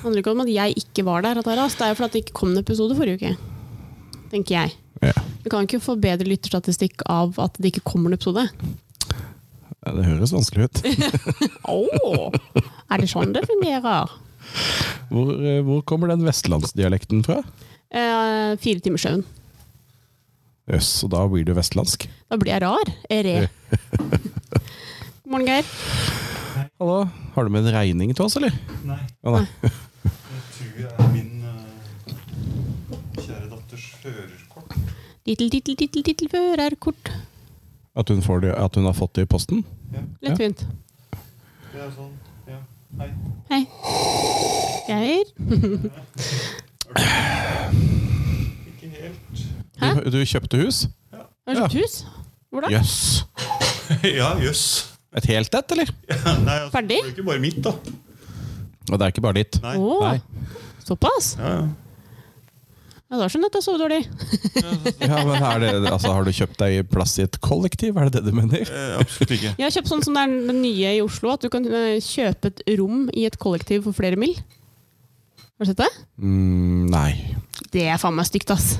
Handler ikke om at jeg ikke var der, at det er er jo fordi det ikke kom en episode forrige uke. Tenker jeg. Ja. Vi kan ikke få bedre lytterstatistikk av at det ikke kommer en episode. Ja, Det høres vanskelig ut. Åh, er det sånn det fungerer? Hvor, eh, hvor kommer den vestlandsdialekten fra? Eh, fire timers søvn. Jøss, og da blir du vestlandsk. Da blir jeg rar. Re. God morgen, Geir. Hallo, har du med en regning til oss, eller? Nei. Å, nei. Jeg tror det er min uh, kjære datters førerkort. Tittel, tittel, tittel, tittel, førerkort. At, hun det, at hun har fått det i posten? Ja. Lettvint. Det er sånn. Ja. Hei. Hei. Geir. Ikke helt. Hæ? Du, du kjøpte hus? Har du kjøpt hus? Hvor da? Jøss. ja, jøss. Et helt et, eller? Ja, nei, altså, Ferdig? Det er ikke bare mitt, da. Og det er ikke bare ditt. Nei. Oh, Nei. såpass? Ja, ja. Ja, da skjønner jeg at jeg sov dårlig. Ja, men er det, altså, Har du kjøpt deg plass i et kollektiv? Er det det du mener? Eh, absolutt ikke. Jeg har kjøpt sånn som det er den nye i Oslo, at du kan eh, kjøpe et rom i et kollektiv for flere mil. Har du sett det? Mm, nei. Det er faen meg stygt, ass.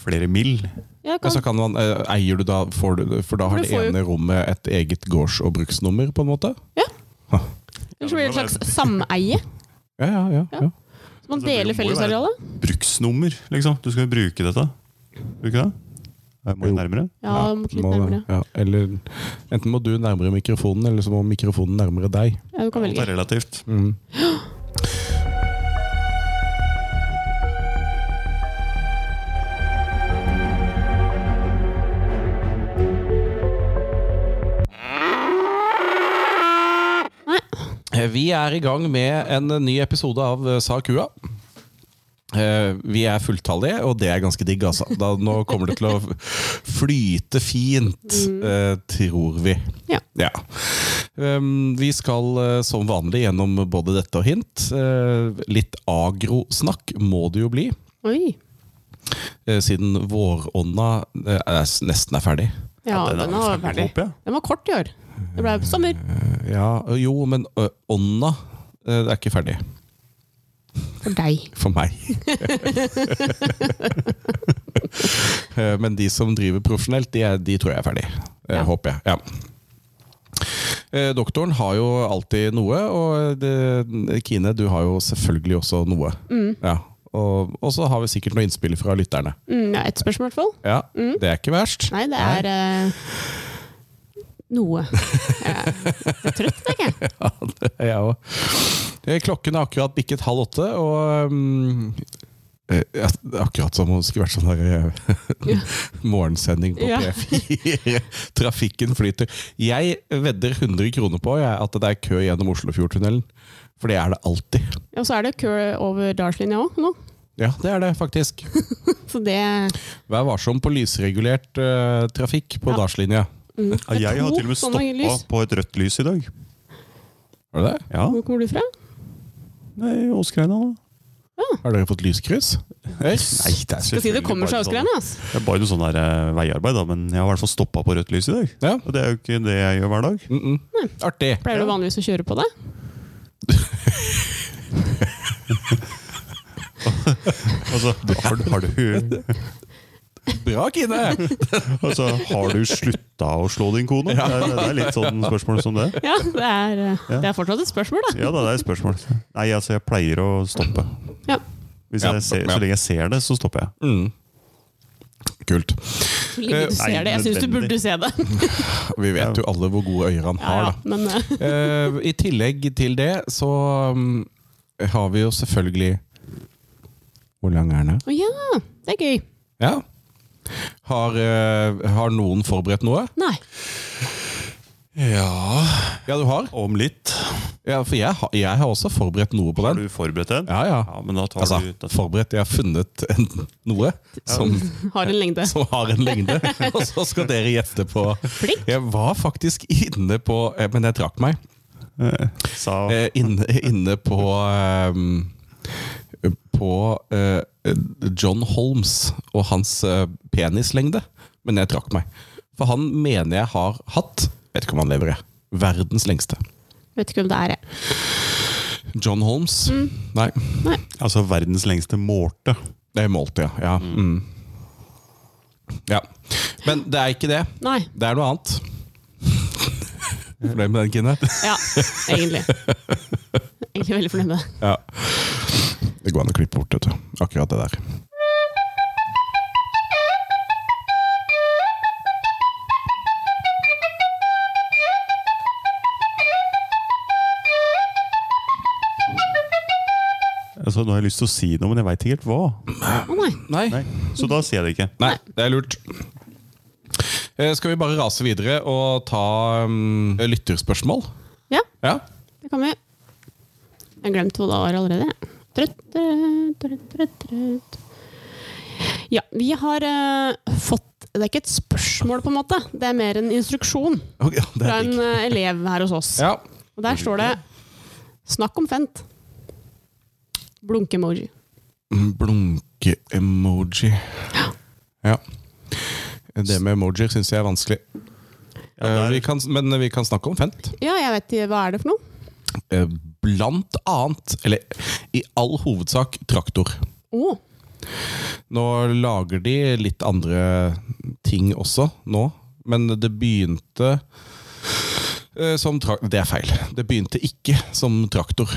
Flere mill. Ja, kan, Altså, kan man, eh, eier du da, får du, For da har Du det ene jo- rommet et eget gårds- og bruksnummer, på en måte? Ellers så blir det et slags sameie. Ja, ja, ja. Ja. Så man Altså, deler fellesarealet. Bruksnummer, liksom. Du skal jo bruke dette. Bruke det? Må jo nærmere. Ja, må litt nærmere. ja. Eller enten må du nærmere mikrofonen, eller så må mikrofonen nærmere deg. Ja, du kan Alt Det er relativt. Mm. Vi er i gang med en ny episode av eh, Sa kua. Eh, Vi er fulltallige, og det er ganske digg. Altså. Da, nå kommer det til å flyte fint, mm. tror vi. Ja. Ja. Um, vi skal eh, som vanlig gjennom både dette og hint. Eh, litt agrosnakk må det jo bli, Oi. eh, siden vårånda eh, er, nesten er ferdig. Ja, den er den er ferdig, Opp, ja. Den var kort i år. Det ble sommer. Ja, jo, men ånda det er ikke ferdig. For deg. For meg. Eh, men de som driver profesjonelt, de, er, de tror jeg er ferdig. Eh, Ja. Håper jeg. Ja. Eh, Doktoren har jo alltid noe, og det, Kine, du har jo selvfølgelig også noe. Ja. Og, og så har vi sikkert noe innspill fra lytterne. Mm, ja, Ett spørsmål, i hvert fall. Ja, Det er ikke verst. Nei, det er eh, noe. Jeg er trøtt, tenker jeg. Ja, det er jeg òg. Klokken er akkurat bikket halv åtte, og um, eh, ja, det er Akkurat som om det skulle vært sånn der, ja. morgensending på P4. Trafikken flyter. Jeg vedder 100 kroner på jeg, at det er kø gjennom Oslofjordtunnelen. For det er det alltid. Og så er det kø over Dalslinja òg nå. Ja, det er det faktisk. Så det Vær varsom på lysregulert uh, trafikk på Ja. Dalslinja. Mm. Ja, jeg har til og med stoppa på et rødt lys i dag. Var det det? Ja, Hvor kommer du fra? Nei, Åsgreina, da. Har dere fått lyskryss? Nei, det er Skal si det kommer seg Åsgreina, ass. Det er bare noe sånn der uh, veiarbeid, da, men jeg har i hvert fall stoppa på rødt lys i dag. Ja. Og det er jo ikke det jeg gjør hver dag. Mm -mm. Artig. Pleier du vanligvis å kjøre på det? Altså, har, du- har, du, Bra, Kine! altså, har du slutta å slå din kone? Det, er, det er litt sånn spørsmål som det. Ja, det er, eh, Ja. det er fortsatt et spørsmål, da. Ja det er et spørsmål. Nei, altså, jeg pleier å stoppe. Ja. Ja, ser. Så lenge jeg ser det, så stopper jeg. Mm. Kult. Så lenge du ser det. Jeg syns du burde se det. Vi vet jo alle hvor gode øyer han Ja, har, ja, da. men eh, Eh, I tillegg til det så um, har vi jo selvfølgelig Hvor lang er den? Å ja, det er gøy. Ja. Har, eh, har noen forberedt noe? Nei. Ja Ja, du har? Om litt. Ja, For jeg, har- jeg har også forberedt noe på den. Har du forberedt den? Ja, ja. Ja, men da tar Altså, du forberedt. Jeg har funnet en, noe som, Har en lengde. som har en lengde. Og så skal dere gjette på Flink. Jeg var faktisk inne på eh, Men jeg trakk meg. sa Eh, inne, inne på ehm, På eh, John Holmes og hans eh, penislengde. Men jeg trakk meg. For han mener jeg har hatt Vet ikke om han lever, jeg. Verdens lengste. Vet ikke om det er det. John Holmes? Nei. Altså verdens lengste målte. Det er målt, ja. Ja. Mm. ja. Men det er ikke det. Nei. Det er noe annet. Fornøyd med den, Kine? Ja, egentlig. Egentlig veldig fornøyd med det. Ja. Det går an å klippe bort, vet du. Akkurat det der. Altså, nå har jeg lyst til å si noe, men jeg veit ikke helt hva. Å nei. Nei. Nei, Så da sier jeg det ikke. Nei, det er lurt. Eh, Skal vi bare rase videre og ta um, lytterspørsmål? Ja, Ja. det kan vi. Jeg har glemt hva det var allerede. Trøtt, trøtt, trøtt, trøtt, trøtt. Ja, vi har uh, fått Det er ikke et spørsmål, på en måte. Det er mer en instruksjon okay, ja, det fra en eh, elev her hos oss. Ja. Og der står det 'Snakk om Fent'. Blunke-emoji. Blunke-emoji. Ja. Det med emojier syns jeg er vanskelig. Ja, er... der- vi kan, men vi kan snakke om Fent. Ja, jeg vet. Hva er det for noe? Blant annet, eller i all hovedsak, traktor. Oh. Nå lager de litt andre ting også nå, men det begynte eh, som traktor Det er feil. Det begynte ikke som traktor.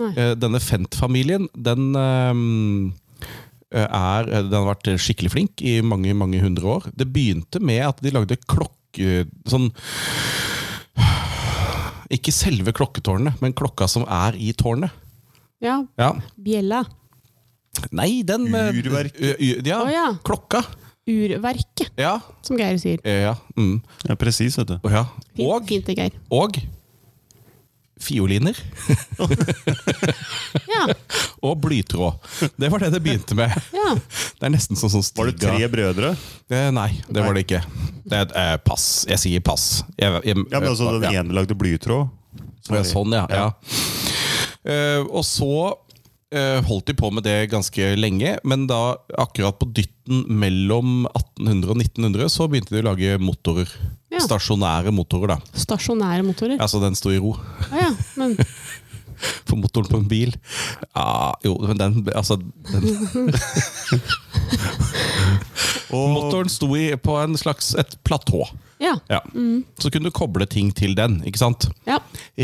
Eh, Denne Fent-familien, den eh, er Den har vært skikkelig flink i mange, mange hundre år. Det begynte med at de lagde klokke... Sånn Ikke selve klokketårnet, men klokka som er i tårnet. ja. Ja. Bjella. Nei, den med Urverk. Ø- ø- Ja, oh, ja. klokka. Urverket, Ja. som Geir sier. Ja. Mm. Ja, Presis, vet du. Oh, ja. Fint, Og, fint det, Geir. og fioliner. Ja, Og blytråd. Det var det det begynte med. ja. Det er nesten sånn som Var det tre brødre? Eh, Nei, det var det ikke. Det er eh, pass. Jeg sier pass. Jeg, jeg, Ja, men altså Den ja. ene lagde blytråd. Sorry. Sånn, ja. ja. Uh, og så eh, holdt de på med det ganske lenge, men da akkurat på dytten mellom 1800 og 1900 så begynte de å lage motorer. Ja. Stasjonære motorer, da. Stasjonære motorer. Altså den sto i ro. ja, men For motoren på en bil Ja, jo, men den Altså den, Og Motoren sto i, på en slags et platå. Ja. Ja. Så kunne du koble ting til den. ikke sant? Ja.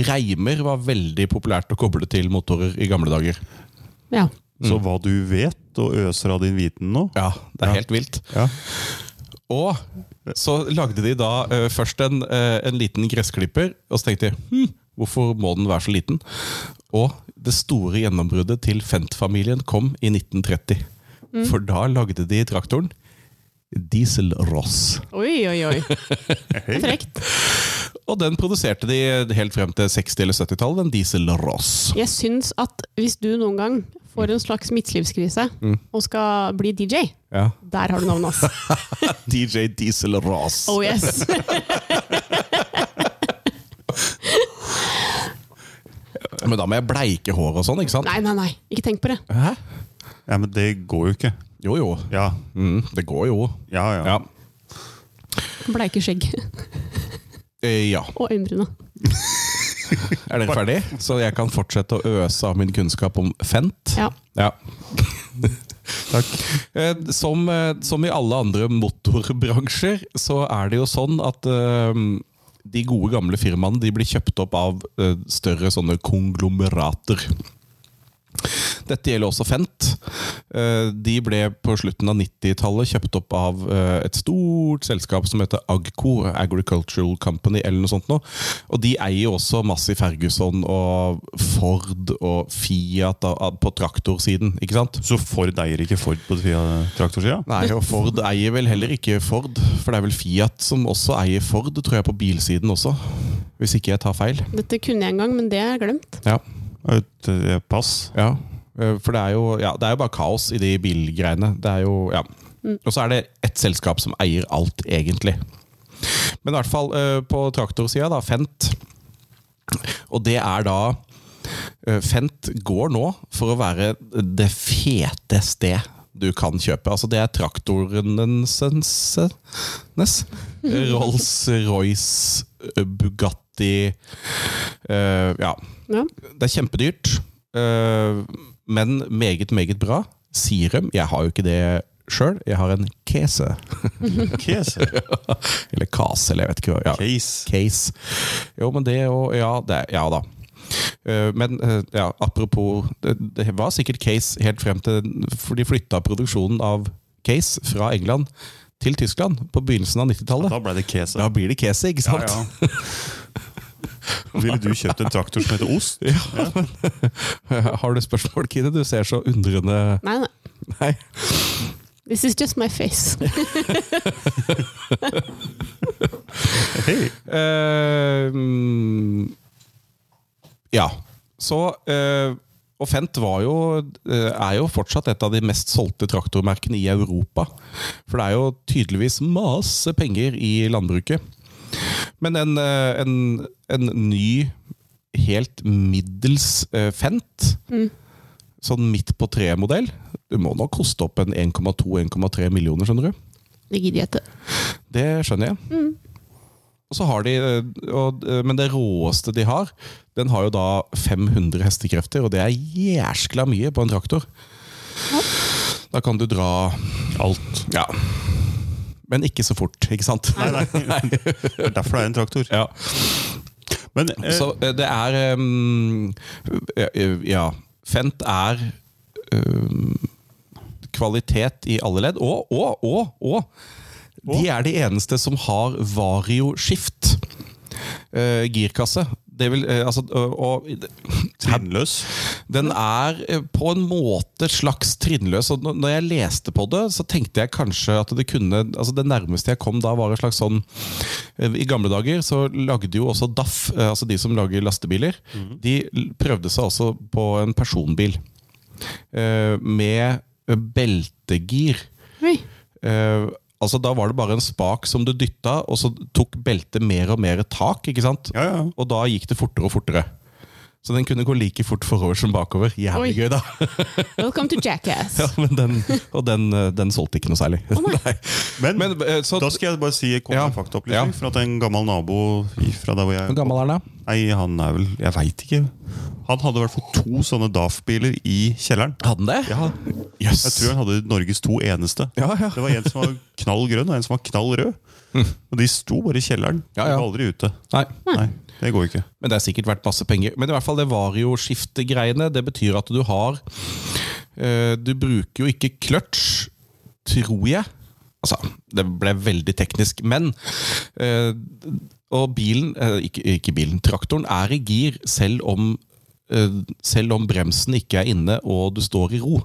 Reimer var veldig populært å koble til motorer i gamle dager. Ja. Så hva du vet, og øser av din viten nå? Ja, Det er Ja. helt vilt. Ja. Og så lagde de da uh, først en, uh, en liten gressklipper, og så tenkte de hm, hvorfor må den være så liten? Og det store gjennombruddet til Fent-familien kom i 1930. For da lagde de traktoren Diesel-Ross. Oi, oi, oi. Er frekt. Og den produserte de helt frem til 60- eller 70-tallet, den Diesel-Ross. Jeg syns at hvis du noen gang får en slags midtlivskrise Mm. og skal bli DJ, Ja. der har du navnet hans. DJ Diesel-Ross. Oh yes! Men da må jeg bleike hår og sånn, ikke sant? Nei, nei, nei. Ikke tenk på det. Hæ? ja, men det går jo ikke. Jo, jo. Ja, Mm, det går jo. ja. ja. Ja. Bleike skjegg Eh, ja. og øyenbryna. Er dere ferdig? Så jeg kan fortsette å øse av min kunnskap om Fent? Ja. Ja. Takk. Eh, Som, eh, som i alle andre motorbransjer, så er det jo sånn at eh, de gode gamle firmaene de blir kjøpt opp av eh, større sånne konglomerater. Dette gjelder også Fent. Eh, De ble på slutten av 90-tallet kjøpt opp av eh, et stort selskap som heter Agco, Agricultural Company, eller noe sånt. Nå. Og de eier også Massey Ferguson og Ford og Fiat på traktorsiden, ikke sant? Så Ford eier ikke Ford på traktorsida? Nei, og Ford eier vel heller ikke Ford, for det er vel Fiat som også eier Ford, tror jeg, på bilsiden også. Hvis ikke jeg tar feil. Dette kunne jeg en gang, men det er glemt. Ja, Et eh, pass. ja. Eh, For det er, jo, ja, det er jo bare kaos i de bilgreiene. Det er jo, ja. Og så er det ett selskap som eier alt, egentlig. Men i hvert fall eh, på traktorsida, da, Fent. Og det er da Fent går nå for å være det fete sted du kan kjøpe. Altså det er traktorenes Rolls-Royce, Bugatti eh, Ja. Ja. Det er kjempedyrt. uh, men meget, meget bra. Sirum. Jeg har jo ikke det sjøl. Jeg har en kese. Case. Eller kase, eller jeg vet ikke hva. Ja. Case. Case. Jo, men det og Ja, det, ja da. Eh, Men ja, apropos det, det var sikkert Case helt frem til For de flytta produksjonen av Case fra England til Tyskland på begynnelsen av 90-tallet. Da ble det Case. Da blir det Case, ikke Ja, ja. Ville du kjøpt en traktor som heter Ost? Har du spørsmål, Kine? Du ser så undrende Nei, nei. Nei. This is just my face. Eh, mm, ja. Så uh, Og Fent var jo, eh, er jo fortsatt et av de mest solgte traktormerkene i Europa. For det er jo tydeligvis masse penger i landbruket. Men en, eh, en, en ny, helt middels eh, Fent, sånn midt på treet-modell, du må nok koste opp en 1,2-1,3 millioner, skjønner du? Det gidder jeg ikke. Det skjønner jeg. Og så har de, eh, og, Men det råeste de har, den har jo da 500 hestekrefter, og det er jæskla mye på en traktor. Da kan du dra Alt. Ja. Men ikke så fort, ikke sant? Nei, nei. Det er derfor det er en traktor. Ja. Men eh, Så eh, det er um, Ja. Fent er um, kvalitet i alle ledd. Og, og, og, og de er de eneste som har vario-skift. eh, girkasse. Det vil, eh, altså, og, og, trinnløs. den er eh, på en måte slags trinnløs. Og når- jeg leste på det, så tenkte jeg kanskje at det kunne altså Det nærmeste jeg kom da, var en slags sånn eh, I gamle dager så lagde jo også DAF, altså de som lager lastebiler, de prøvde seg også på en personbil. eh, Med beltegir. Oi. Altså Da var det bare en spak som du dytta, og så tok beltet mer og mer tak. ikke sant? Ja, ja. Og da gikk det fortere og fortere. Så den kunne gå like fort forover som bakover. Jævlig Oi. gøy, da. Welcome to Jackass. Ja, men den, og den, eh, den solgte ikke noe særlig. Nei. Men, Men, eh, så, da skal jeg bare si komme Ja. en faktaopplysning. Ja. For at en gammel nabo fra der hvor jeg Hvor gammel er han da? Nei, han er vel Jeg veit ikke. Han hadde i hvert fall to sånne DAF-biler i kjelleren. Hadde han det? Ja, Yes. Jeg tror han hadde Norges to eneste. Ja, ja. Det var en som var knall grønn, og en som var knall rød. Og de sto bare i kjelleren. Ja, De var aldri ute. Nei. Nei, det går ikke. Men det er sikkert verdt masse penger. Men i hvert fall det varioskiftegreiene, det betyr at du har eh, Du bruker jo ikke clutch, tror jeg. Altså, det ble veldig teknisk, men eh, Og bilen, eh, ikke, ikke bilen, traktoren er i gir selv om selv om bremsen ikke er inne og du står i ro.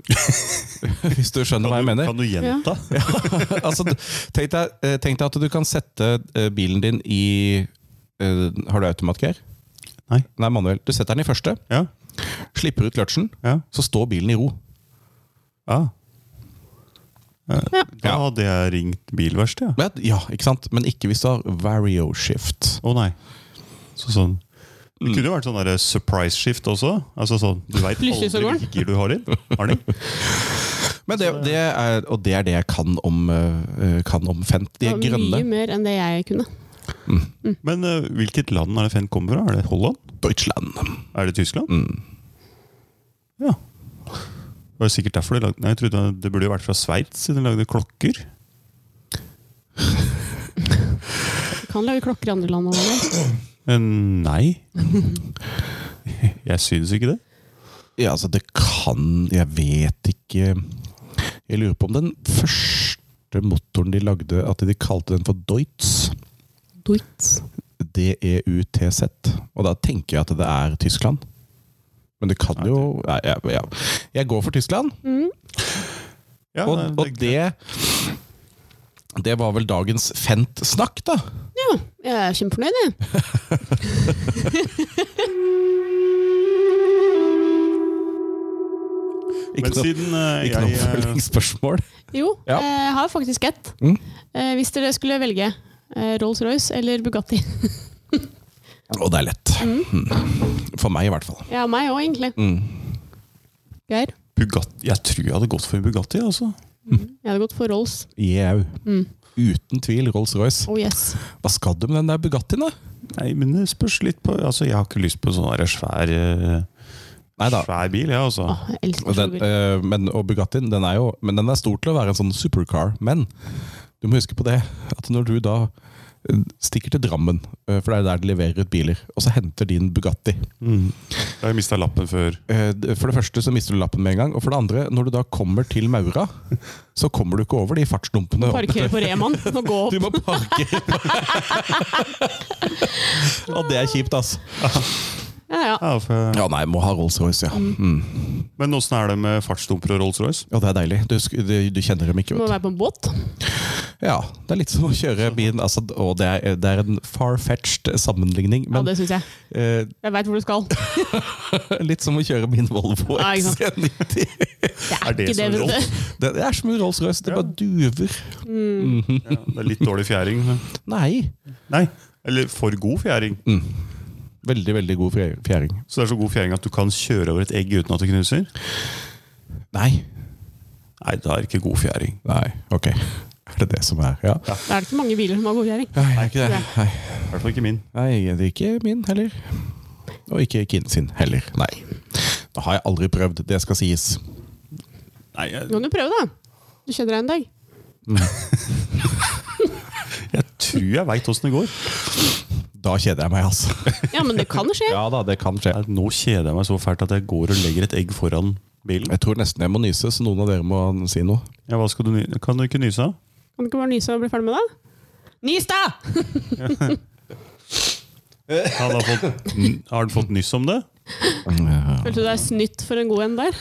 Hvis du skjønner hva jeg mener? kan du gjenta? altså, tenk, deg, eh, tenk deg at du kan sette eh, bilen din i eh, Har du automatgir? Nei. Nei, manuell. Du setter den i første, Ja. slipper ut kløtsjen, Ja. så står bilen i ro. ja. Ja. Da hadde jeg ringt bilverkstedet. Ja. Ja, ikke sant? Men ikke hvis du har vario shift. Å nei. Så sånn Det kunne jo vært sånn der surprise shift også. Altså sånn, Du veit aldri hvilket gir du har i. Har den? Men det, det er, og det er det jeg kan om, eh, kan om Fent. De er var grønne. Mye mer enn det jeg kunne. Men uh, hvilket land er det Fent kommer fra? Er det Holland? Deutschland. Er det Tyskland? Mm. Ja. Det var sikkert derfor de lagde Nei, jeg trodde det burde jo vært fra Sveits, siden de lagde klokker. Kan lage klokker i andre land. også. Men nei. Jeg syns ikke det. Ja, altså, det kan Jeg vet ikke Jeg lurer på om den første motoren de lagde, at de kalte den for Deutz. Deutz. D-E-U-T-Z. Og da tenker jeg at det er Tyskland. Men det kan jo Nei, jeg, jeg, Jeg går for Tyskland. Ja, Og, nei, og det, det var vel dagens Fent-snakk, da. Ja, jeg er kjempefornøyd, jeg. Ikke noe, siden uh, ikke noe jeg eh, oppfølgingsspørsmål. Jo, Ja. eh, jeg har faktisk ett. Mm. Eh, Hvis dere skulle velge eh, Rolls-Royce eller Bugatti. Og det er lett. Mm. For meg, i hvert fall. Ja, meg òg, egentlig. Mm. Geir? Bugatti Jeg tror jeg hadde gått for Bugatti. altså Jeg hadde gått for Rolls. Jau. Mm. Uten tvil Rolls-Royce. Oh yes. Hva skal du med den der Bugattien, da? Nei, men det spørs litt på Altså, Jeg har ikke lyst på sånn svær Neida. Svær bil, ja, altså. Åh, jeg elsker Og, den, eh, men, og Bugattien den er jo Men den er stor til å være en sånn supercar. Men du må huske på det at når du da eh, stikker til Drammen, eh, for det er der de leverer ut biler, og så henter din Bugatti Mm. Jeg mista lappen før. eh, For det første så mister du lappen med en gang, og for det andre, når du da kommer til Maura, så kommer du ikke over de fartsdumpene. Parkere på Reman og gå Du opp. må parkere Og det er kjipt, ass. Ja, ja. Ja, for, Ja, nei, må ha Rolls-Royce, ja. Mm. men åssen er det med fartsdumper og Rolls-Royce? Ja, det er deilig. Du, du, du kjenner dem ikke, Vet. må være på en båt. Ja, det er litt som å kjøre bil. Altså, og det er, det er en far-fetched sammenligning, Ja, det syns jeg. eh, Jeg veit hvor du skal. litt som å kjøre min Volvo Ja. XC90. Det Er er det ikke det. Det, det er som en Rolls-Royce, det Ja. bare duver. Ja, det er litt dårlig fjæring. Nei. Nei, eller for god fjæring. Veldig, veldig god fjæring. Så det er så god fjæring at du kan kjøre over et egg uten at det knuser? Nei. Nei, da er det ikke god fjæring. Nei, ok. Er det det som er? Ja. ja. er det ikke mange biler som har god fjæring. Nei, er ikke det. Nei. I hvert fall ikke min. Nei, det er ikke min heller. Og ikke Kin sin heller. Nei. Det har jeg aldri prøvd, det skal sies. Nei, jeg, Du kan jo prøve, da. Du kjenner deg en dag. jeg tror jeg veit åssen det går. Da kjeder jeg meg, altså. Ja, men det kan skje. Ja da, det kan skje. Nå kjeder jeg meg så fælt at jeg går og legger et egg foran bilen. Jeg tror nesten jeg må nyse, så noen av dere må si noe. Ja, hva skal du ny Kan du ikke nyse? Kan du ikke bare nyse og bli ferdig med det? Nys, da! Han har, fått, har han fått nyss om det? Følte du deg snytt for en god en der?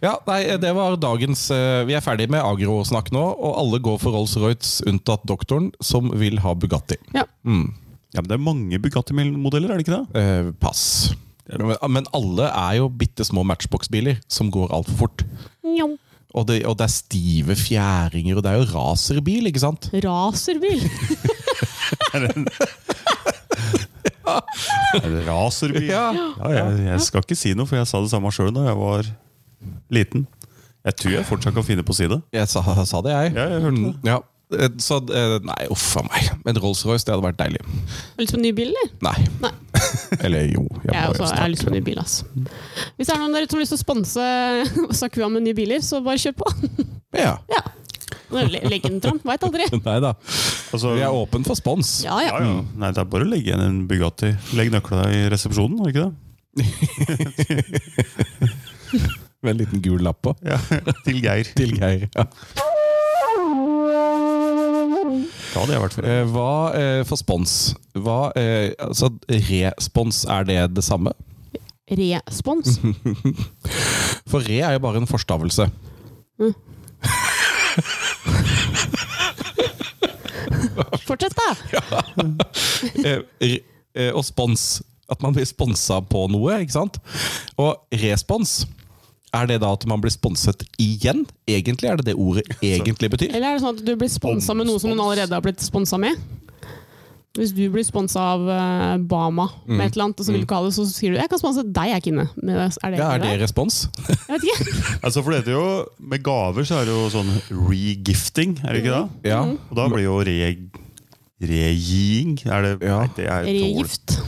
Ja, nei, det var dagens eh, Vi er ferdig med agrosnakk nå, og alle går for Rolls-Royce unntatt doktoren, som vil ha Bugatti. Ja. Mm. Ja, men Det er mange Bugatti-modeller, er det ikke det? Eh, pass. Men, men alle er jo bitte små matchbox-biler som går altfor fort. Njau. Og det, og det er stive fjæringer, og det er jo raserbil, ikke sant? Raserbil? Raserbil? det? Ja. Ja, jeg, jeg skal ikke si noe, for jeg sa det samme sjøl da jeg var liten. Jeg tror jeg fortsatt kan finne på å si det. Jeg sa, sa det, jeg. Ja, jeg hørte det. Ja. Eh, Så eh, Nei, uff a meg. Men Rolls-Royce, det hadde vært deilig. Har du lyst på en ny bil, eller? Nei. Nei. Eller jo. Jeg, Jeg, også, jeg har lyst på en ny bil, ass. Hvis det er noen der ute som har lyst til å sponse Sakua med nye biler, så bare kjør på. Ja. Ja. Le- Legg den fram. Veit aldri. Nei da. Altså, Vi er åpen for spons. Ja, ja. ja, ja. Nei, det er bare å legge igjen en Bugatti. Legg nøkla i resepsjonen, har det ikke det? Med en liten gul lapp på. Ja, Til Geir. Til Geir. Ja. Ja, det er i hvert Eh, hva eh, for spons? Hva, eh, altså, respons, er det det samme? Respons. For re er jo bare en forstavelse. Fortsett, da! Eh, re- eh, og spons. At man blir sponsa på noe, ikke sant? Og respons, er det da at man blir sponset igjen? Egentlig er det det ordet egentlig betyr? Eller er det sånn at du blir sponsa med noe som hun allerede har blitt sponsa med? Hvis du blir sponsa av eh, Bama med et eller annet, og så vil du ikke ha det, så sier du 'jeg kan sponse deg, jeg, Kine'. Men Er det Ja, er det? det respons? Jeg vet ikke. Altså, for det heter jo Med gaver så er det jo sånn regifting, er det ikke det? Ja. Og da blir jo re... Regiing Er det Ja. Det er. Regift.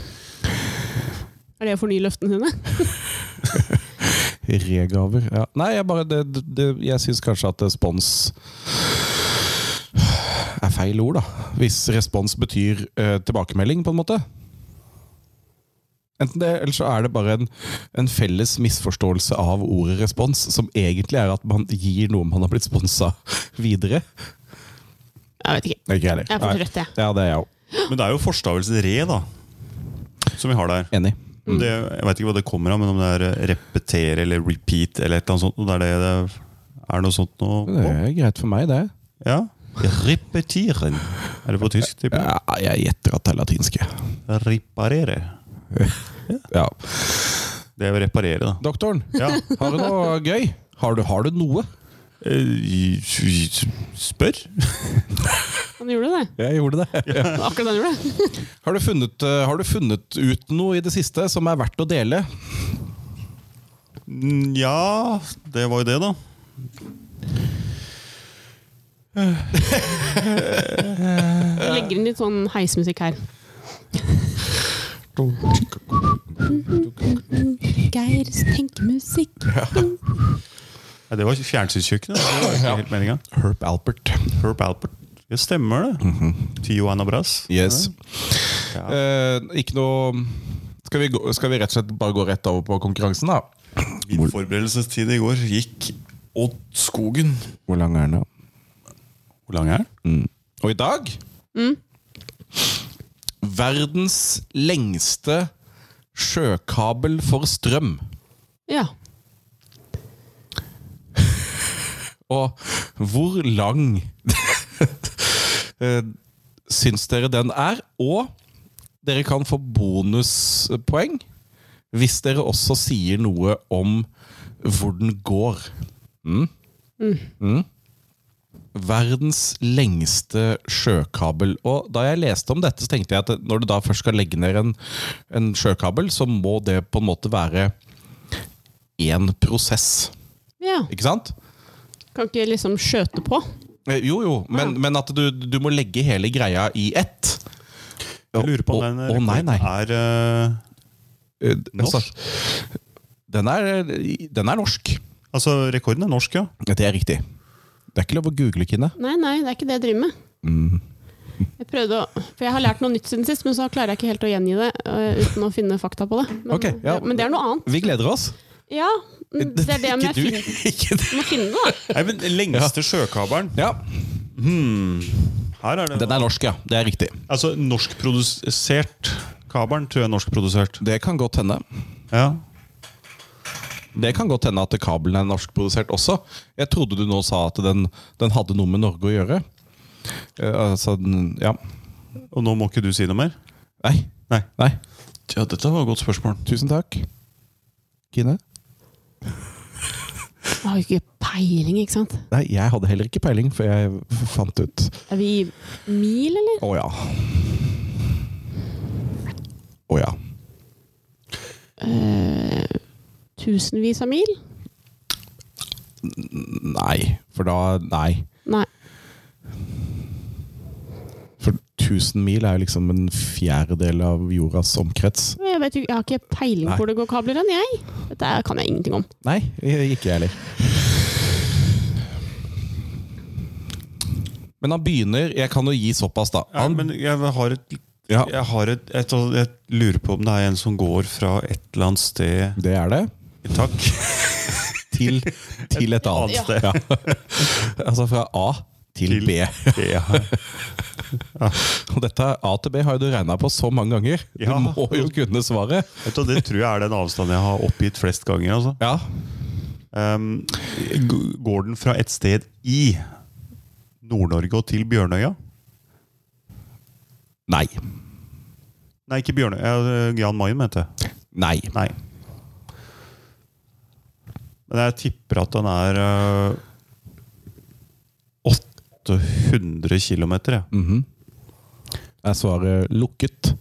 Er det å fornye løftene sine? Regaver. Ja. Nei, jeg bare det, det, Jeg syns kanskje at spons er feil ord, da. Hvis respons betyr uh, tilbakemelding, på en måte. Enten det, eller så er det bare en, en felles misforståelse av ordet respons, som egentlig er at man gir noe man har blitt sponsa videre. Jeg vet ikke. Ikke jeg heller. Jeg er for trøtt, jeg. Ja, det er jeg òg. Men det er jo forstavelse re, da. Som vi har der. Enig. Mm. Det, jeg vet ikke hva det kommer av, men om det er eh, repetere eller repeat eller et eller annet sånt. Det er det er noe sånt noe Det er greit for meg, det. Ja. Repetieren. Er det på tysk? Typen? Ja, jeg gjetter at det er latinske. Reparere. Ja. Det er å reparere, da. Doktoren, Ja. har du noe gøy? Har du, har du noe? Eh, Spør. Han gjorde det. Jeg gjorde det. Ja. Akkurat han gjorde. Har du, funnet, eh, har du funnet ut noe i det siste som er verdt å dele? Mm, Ja, det var jo det, da. Jeg legger inn litt sånn heismusikk her. Geirs tenkemusikk. Ja, det var fjernsynskjøkkenet. Det var ikke helt meninga. Herb Albert. Herb Albert. Det stemmer, det. Tio Brass. Yes. Ja. Eh, ikke noe skal vi, gå, skal vi rett og slett bare gå rett over på konkurransen, da? Min forberedelsestid i går gikk åt Skogen. Hvor lang er den, da? Hvor lang er den? Og i dag Verdens lengste sjøkabel for strøm. Ja. Og hvor lang eh, syns dere den er? Og dere kan få bonuspoeng hvis dere også sier noe om hvor den går. Mm? Mm. Verdens lengste sjøkabel. Og da jeg leste om dette, så tenkte jeg at når du da først skal legge ned en, en sjøkabel, så må det på en måte være én prosess. ja. Ikke sant? Kan ikke liksom skjøte på. Eh, Jo, jo, men, men at du, du må legge hele greia i ett. Jeg lurer på om den oh, nei, nei. er eh, Eh, Norsk? Altså, den, er, den er norsk. Altså, rekorden er norsk, ja. Ja, Det er riktig. Det er ikke lov å google, Kine. Nei, nei, det er ikke det jeg driver med. Jeg prøvde å, for jeg har lært noe nytt siden sist, men så klarer jeg ikke helt å gjengi det uh, uten å finne fakta på det. Men, okay, ja. men det er noe annet. Vi gleder oss. Ja, det er det jeg må finne det, da. Nei, men den Lengste sjøkabelen. Ja, Her er det Den er norsk, ja. Det er riktig. Altså, norskprodusert kabelen tror jeg er norskprodusert. Det kan godt hende. Ja. Det kan godt hende at kabelen er norskprodusert også. Jeg trodde du nå sa at den, den hadde noe med Norge å gjøre. Eh, altså, den- ja. Og nå må ikke du si noe mer? Nei. Nei. Nei. Ja, dette var et godt spørsmål. Tusen takk. Kine? Jeg har jo ikke peiling, ikke sant. Nei, jeg hadde heller ikke peiling, for jeg fant ut Er vi i mil, eller? Å ja. Å ja. Eh, tusenvis av mil? Nei, for da Nei. Nei. For 1000 mil er jo liksom en fjerdedel av jordas omkrets. Jeg, vet, jeg har ikke peiling Nei. hvor det går kabler hen, jeg. Dette er- kan jeg ingenting om. Nei, ikke jeg heller. Men han begynner Jeg kan jo gi såpass, da. Ja, men jeg har et Ja. Jeg, har et, et, jeg lurer på om det er en som går fra et eller annet sted det er det. Takk. Til, til et annet. Ja. sted. Ja. altså fra A til, Til- B. Ja. Og dette A til B har jo du regna på så mange ganger. Ja. Du må jo kunne svaret. Vet du, det tror jeg er den avstanden jeg har oppgitt flest ganger. Altså. Ja. Um, går den fra et sted i Nord-Norge og til Bjørnøya? Nei. Nei, ikke Bjørnøya. eh, Jan Mayen, mente jeg. Nei. Nei. Men jeg tipper at den er øh, 800 km. Ja. -hmm. Er svaret lukket?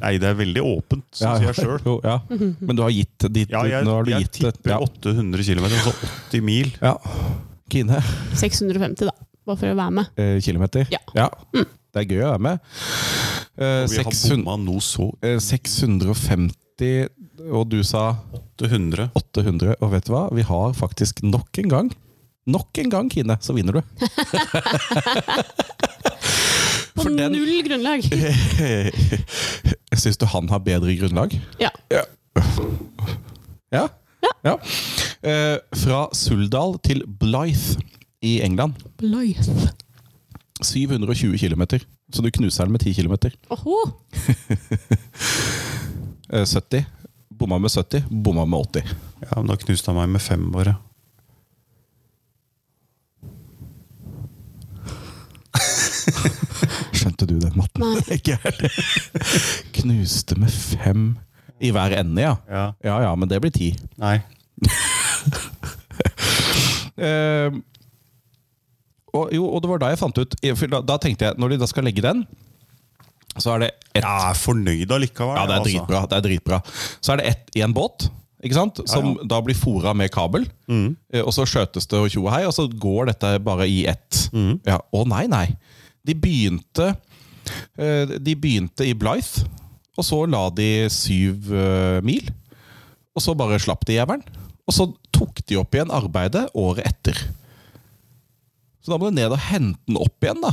Nei, det er veldig åpent, syns jeg sjøl. Ja. Men du har gitt ditt Ja, jeg, jeg, har jeg tipper Ja. 800 km, altså 80 mil. ja. Kine? 650, da. Bare for å være med. Eh, kilometer? Ja. Det er gøy å være med. Eh, Og vi har bomma noe så eh, 650, og du sa 800. 800. Og vet du hva? Vi har faktisk nok en gang Nok en gang, Kine, så vinner du. På For den- null grunnlag. Syns du han har bedre grunnlag? Ja. Ja. Ja. ja. Eh, fra Suldal til Blythe i England. Blythe. 720 km. Så du knuser den med 10 km. Åhå! Eh, 70. Bomma med 70, bomma med 80. Ja, men da knuste han meg med fem, bare. Skjønte du den matten? Nei. Ikke heller. Knuste med fem i hver ende, ja. Ja. Ja ja, men det blir ti. Nei. Eh, og, jo, og det var da jeg fant ut for da, da tenkte jeg, Når de da skal legge den, så er det ett Jeg er fornøyd allikevel. Ja, det er altså. dritbra. Det er dritbra. Så er det ett i en båt, ikke sant? som ja. da blir fora med kabel. Eh, Og så skjøtes det og tjo og hei, og så går dette bare i ett. Ja, Å nei, nei. De begynte Eh, De begynte i Blythe, og så la de syv eh, mil. Og så bare slapp de jævelen. Og så tok de opp igjen arbeidet året etter. Så da må du ned og hente den opp igjen, da.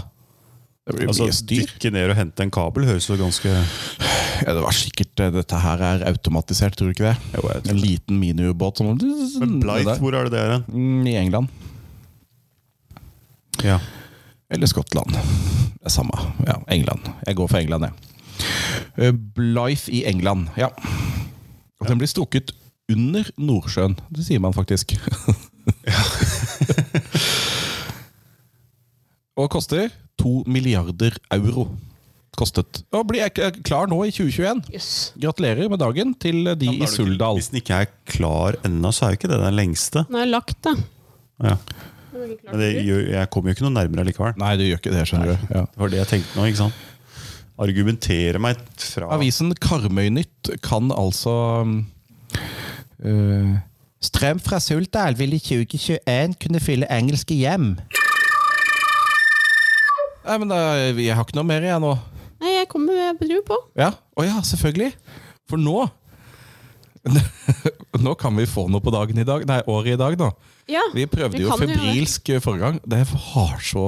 Det blir Altså, mye styr. Dykke ned og hente en kabel høres jo ganske Ja, det var sikkert eh, Dette her er automatisert, tror du ikke det? Jo, jeg tror En liten miniubåt som Men Blythe, hvor er det det er? Mm, I England. Ja. Eller Skottland. Det er samme. Ja, England. Jeg går for England, jeg. Eh, Blythe i England, ja. Og den blir stukket under Nordsjøen. Det sier man faktisk. Ja. Og koster to milliarder euro. Kostet. Og blir jeg klar nå i 2021. Yes. Gratulerer med dagen til de i Suldal. Hvis den ikke er klar ennå, så er jo ikke det den lengste. Den er lagt, da. Ja. Men det, jeg kommer jo ikke noe nærmere likevel. Nei, du gjør ikke det, skjønner du. Ja. Det var det jeg tenkte nå. ikke sant? Argumentere meg fra Avisen Karmøynytt kan altså øh, Strøm fra Suldal vil i 2021 kunne fylle engelske hjem. Nei, men da, Jeg har ikke noe mer, jeg nå. Nei, jeg kommer med tro på. Ja, Å ja, selvfølgelig. For nå Nå kan vi få noe på dagen i dag. Nei, året i dag, nå. Ja, Vi prøvde vi jo febrilsk forrige gang. Det har så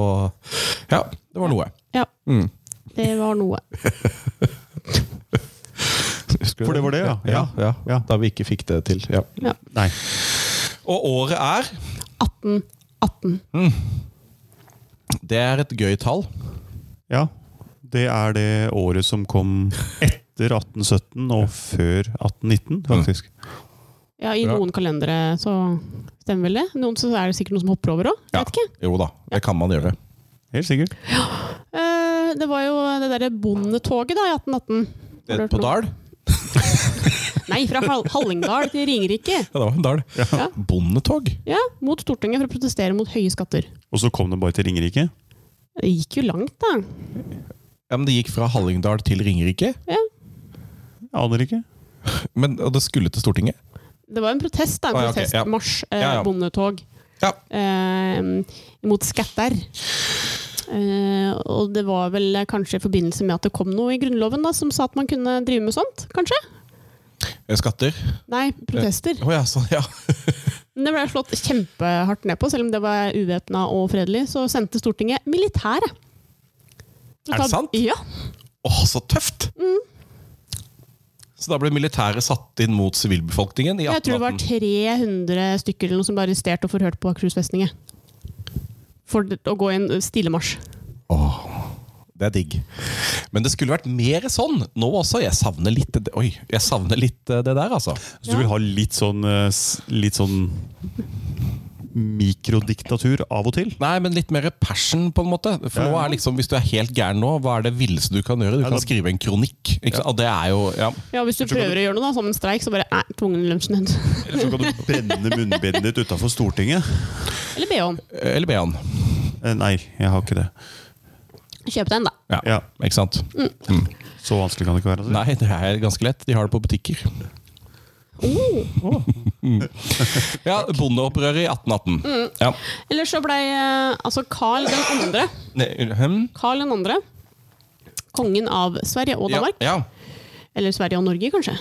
Ja, det var noe. Ja, Mm. det var noe. For det var det, ja. ja. ja, Ja. Da vi ikke fikk det til. Ja. Ja. Nei. Og året er 1818. Det er et gøy tall. Ja. Det er det året som kom etter 1817 og før 1819, faktisk. Ja, I noen kalendere så stemmer vel det. Noen så er det sikkert noen som hopper over òg. Ja. Jo da, det kan man gjøre. Helt sikkert. Ja. det var jo det derre bondetoget da, i 1818. Har På? Dal? Nei, fra Hallingdal til Ringerike. Ja, det var en dal. Ja. Bondetog? Ja, Mot Stortinget for å protestere mot høye skatter. Og så kom det bare til Ringerike. Det gikk jo langt, da. Ja, men Det gikk fra Hallingdal til Ringerike? Jeg aner ikke. Men, og det skulle til Stortinget? Det var en protest, da. En ah, ja, okay, ja. protestmarsj. Eh, Ja, ja. Bondetog. Ja. Eh, mot skatter. Eh, og det var vel kanskje i forbindelse med at det kom noe i Grunnloven da, som sa at man kunne drive med sånt? Kanskje? Eh, Skatter? Nei, protester. Å ja, sånn, ja. Det ble slått kjempehardt ned på, selv om det var uvæpna og fredelig. Så sendte Stortinget militæret. Er det sant? Ja. Å, så tøft! Mm. Så da ble militæret satt inn mot sivilbefolkningen i Jeg tror det var 300 stykker eller noe som ble arrestert og forhørt på Akershus festning. For å gå i en stillemarsj. Åh, det er digg. Men det skulle vært mer sånn nå også. Jeg savner litt det, oi, jeg savner litt eh, det der, altså. Så du vil ha litt sånn, eh, litt sånn mikrodiktatur av og til? Nei, men litt mer passion, på en måte. For Ja, nå er liksom, Hvis du er helt gæren nå, hva er det villeste du kan gjøre? Du Ja, kan skrive en kronikk. Ikke ja. Og det er jo ja. Ja, Hvis du prøver å gjøre noe, da, som en streik, så bare nei, tvungen lunsjnød. Eller så kan du brenne munnbindet ditt utafor Stortinget? Eller be om. Eller be han. Eh, Nei, jeg har ikke det. Kjøp den, da. Ja, Ja. ikke sant? Så vanskelig kan det ikke være. altså. Nei, det er ganske lett. De har det på butikker. Oh. Ja, Bondeopprøret i 1818. Mm. Ja. Eller så blei eh, altså Karl den andre hm? Den andre kongen av Sverige og Danmark. Ja. Eller Sverige og Norge, kanskje.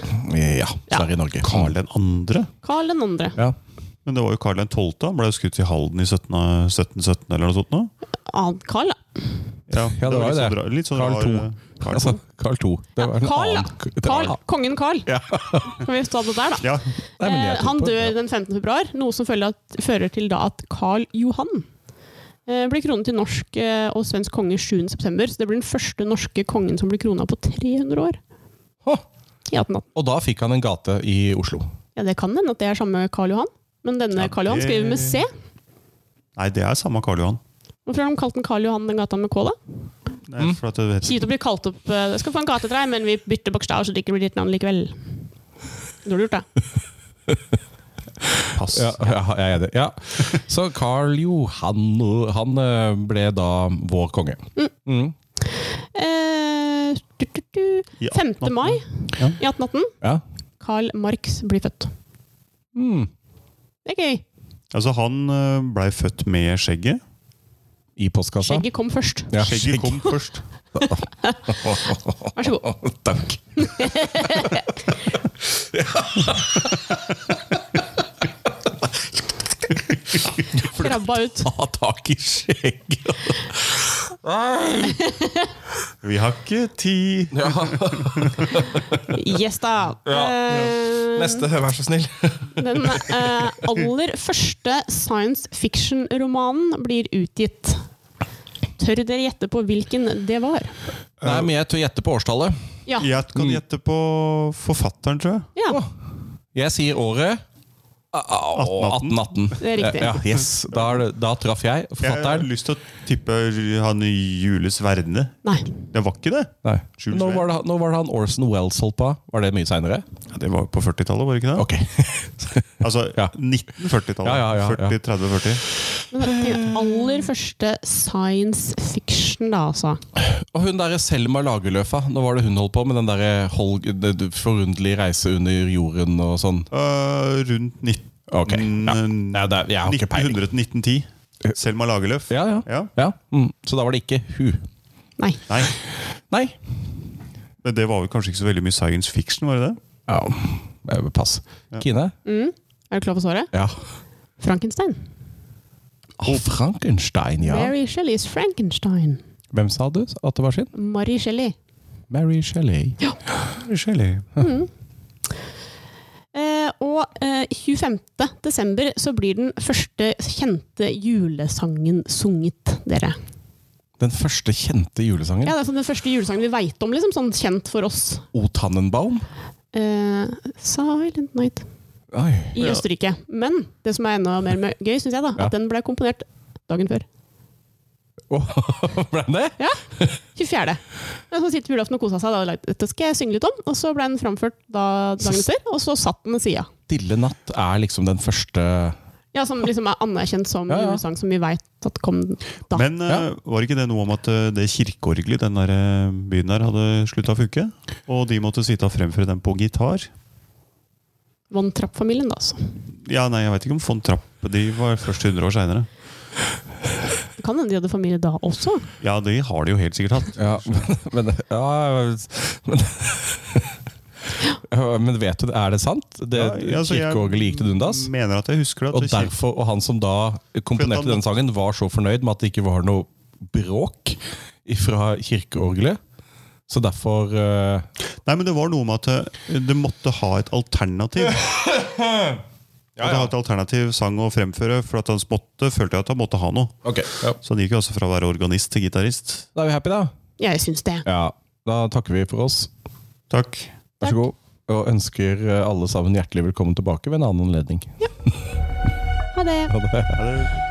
ja. Sverige og Norge. Karl den andre? Karl den andre. Ja. Men det var jo Karl den 12. Han ble skutt i Halden i 17, 1717 eller noe sånt. nå. Ah, Carl, da. Ja, Ja, det var jo det. sånn Litt sånn Karl rar, to. eh, Karl Altså, Carl Karl 2. Det var Carl, da. annen Carl, kongen Carl. Ja. Kan vi ta det der, da? Ja, Nei, men jeg Eh, han dør ja. den 15. februar, noe som følger, at, fører til da at Carl Johan eh, blir kronet til norsk eh, og svensk konge 7. september. Så det blir den første norske kongen som blir krona på 300 år. Hå. I 1818. Og da fikk han en gate i Oslo. Ja, det kan hende at det er samme Karl Johan. Men denne Ja, Karl Johan skriver med C. Nei, det er samme Karl Johan. Hvorfor har de kalt den Karl Johan den gata med K, da? Nei, Mm. for at du vet Kjipt å bli kalt opp eh, Jeg skal få en gate til deg, men vi bytter bokstav, så det ikke blir ditt navn likevel. Dårlig gjort, da. Pass. Ja, ja, jeg er det. Ja. Så Karl Johan han eh, ble da vår konge. Mm. Eh, du, du, du. 5. mai Ja. i 1818. Ja. Karl Marx blir født. Mm. Det er gøy. Altså, han eh, blei født med skjegget. I postkassa. Skjegget kom først. Ja, Skjegget kom først. Vær så god. Takk. Krabba ut. Ta tak i skjegget. Vi har ikke tid. Ja. Yes, da. Eh, Neste, vær så snill. Den uh, aller første science fiction-romanen blir utgitt. Tør dere gjette på hvilken det var? Nei, men jeg tør gjette på årstallet. Ja. Jeg kan gjette på forfatteren, tror jeg. ja. Jeg sier året 1818. Det er riktig. Ja, yes. da, er det- da traff jeg Jeg har lyst til å tippe han Jules Verne. Nei. Det var ikke det? Nei. Når var, det, når var det han Orson Wells holdt på? Var det mye seinere? Ja, det var jo på 40-tallet, var det ikke det? Okay. Altså Ja. 1940-tallet. Ja, ja, ja, ja. 40, 30, 40. Men den aller første science fiction, da, altså. Og hun derre Selma Lagerløfa, nå var det hun holdt på med den derre det forunderlige reise under jorden og sånn. Uh, rundt 19, Ok, ja. Ja, det er- jeg har ikke peiling. 1900-1910. Selma Lagerløf. Ja, ja. Ja. ja. Mm. Så da var det ikke hun. Nei. Nei, Nei. men det var vel kanskje ikke så veldig mye science fiction, var det det? Ja, eh, pass. Kine? Mm. Er du klar for svaret? Ja. Frankenstein. Å, Frankenstein, ja. Mary Shelleys Frankenstein. Hvem sa du at det var sin? Mary Shelley. Mary Shelley. Ja. Shelley. Eh, og eh, 25. desember så blir den første kjente julesangen sunget, dere. Den første kjente julesangen. Ja, det er sånn den første julesangen vi veit om, liksom, sånn kjent for oss. O Tannenbaum. Eh, Silent Night Oi. i Ja. Østerrike. Men det som er enda mer gøy, syns jeg, da, Ja. at den ble komponert dagen før. Åh, Ble den det? Ja, 24. Men så sitter på julaften og kosa seg. Da, og Dette skal jeg synge litt om. Og så ble den framført da, dagen Så- etter, og så satt den ved sida. Stille natt er liksom den første Ja, som liksom er anerkjent som Ja, ja. julesang som vi veit at kom da. Men eh, Ja. var ikke det noe om at eh, det kirkeorgelet i den der eh, byen der hadde slutta å funke? Og de måtte sitte og fremføre den på gitar? Von Trapp-familien, da, altså. Ja, nei, jeg vet ikke om von Trapp De var først 100 år seinere. Det kan hende de hadde familie da også. Ja, de har de jo helt sikkert hatt. Ja, men, ja, men, Ja, men vet du, er det sant? Det Ja, altså, Kirkeåge likte dundas? Mener at jeg husker det. At og, derfor, og han som da komponerte den sangen, var så fornøyd med at det ikke var noe bråk fra kirkeorgelet. Så derfor uh... Nei, men det var noe med at eh, det måtte ha et alternativ. At Måtte ha et alternativ sang å fremføre, for at han måtte, følte jeg at han måtte ha noe. Okay, ja. Så han gikk jo altså fra å være organist til gitarist. Da er vi happy, da. Ja, Jeg syns det. Ja, Da takker vi for oss. Takk. Vær så god. Og ønsker eh, alle sammen hjertelig velkommen tilbake ved en annen anledning. Ha det. Ha det. Ha det.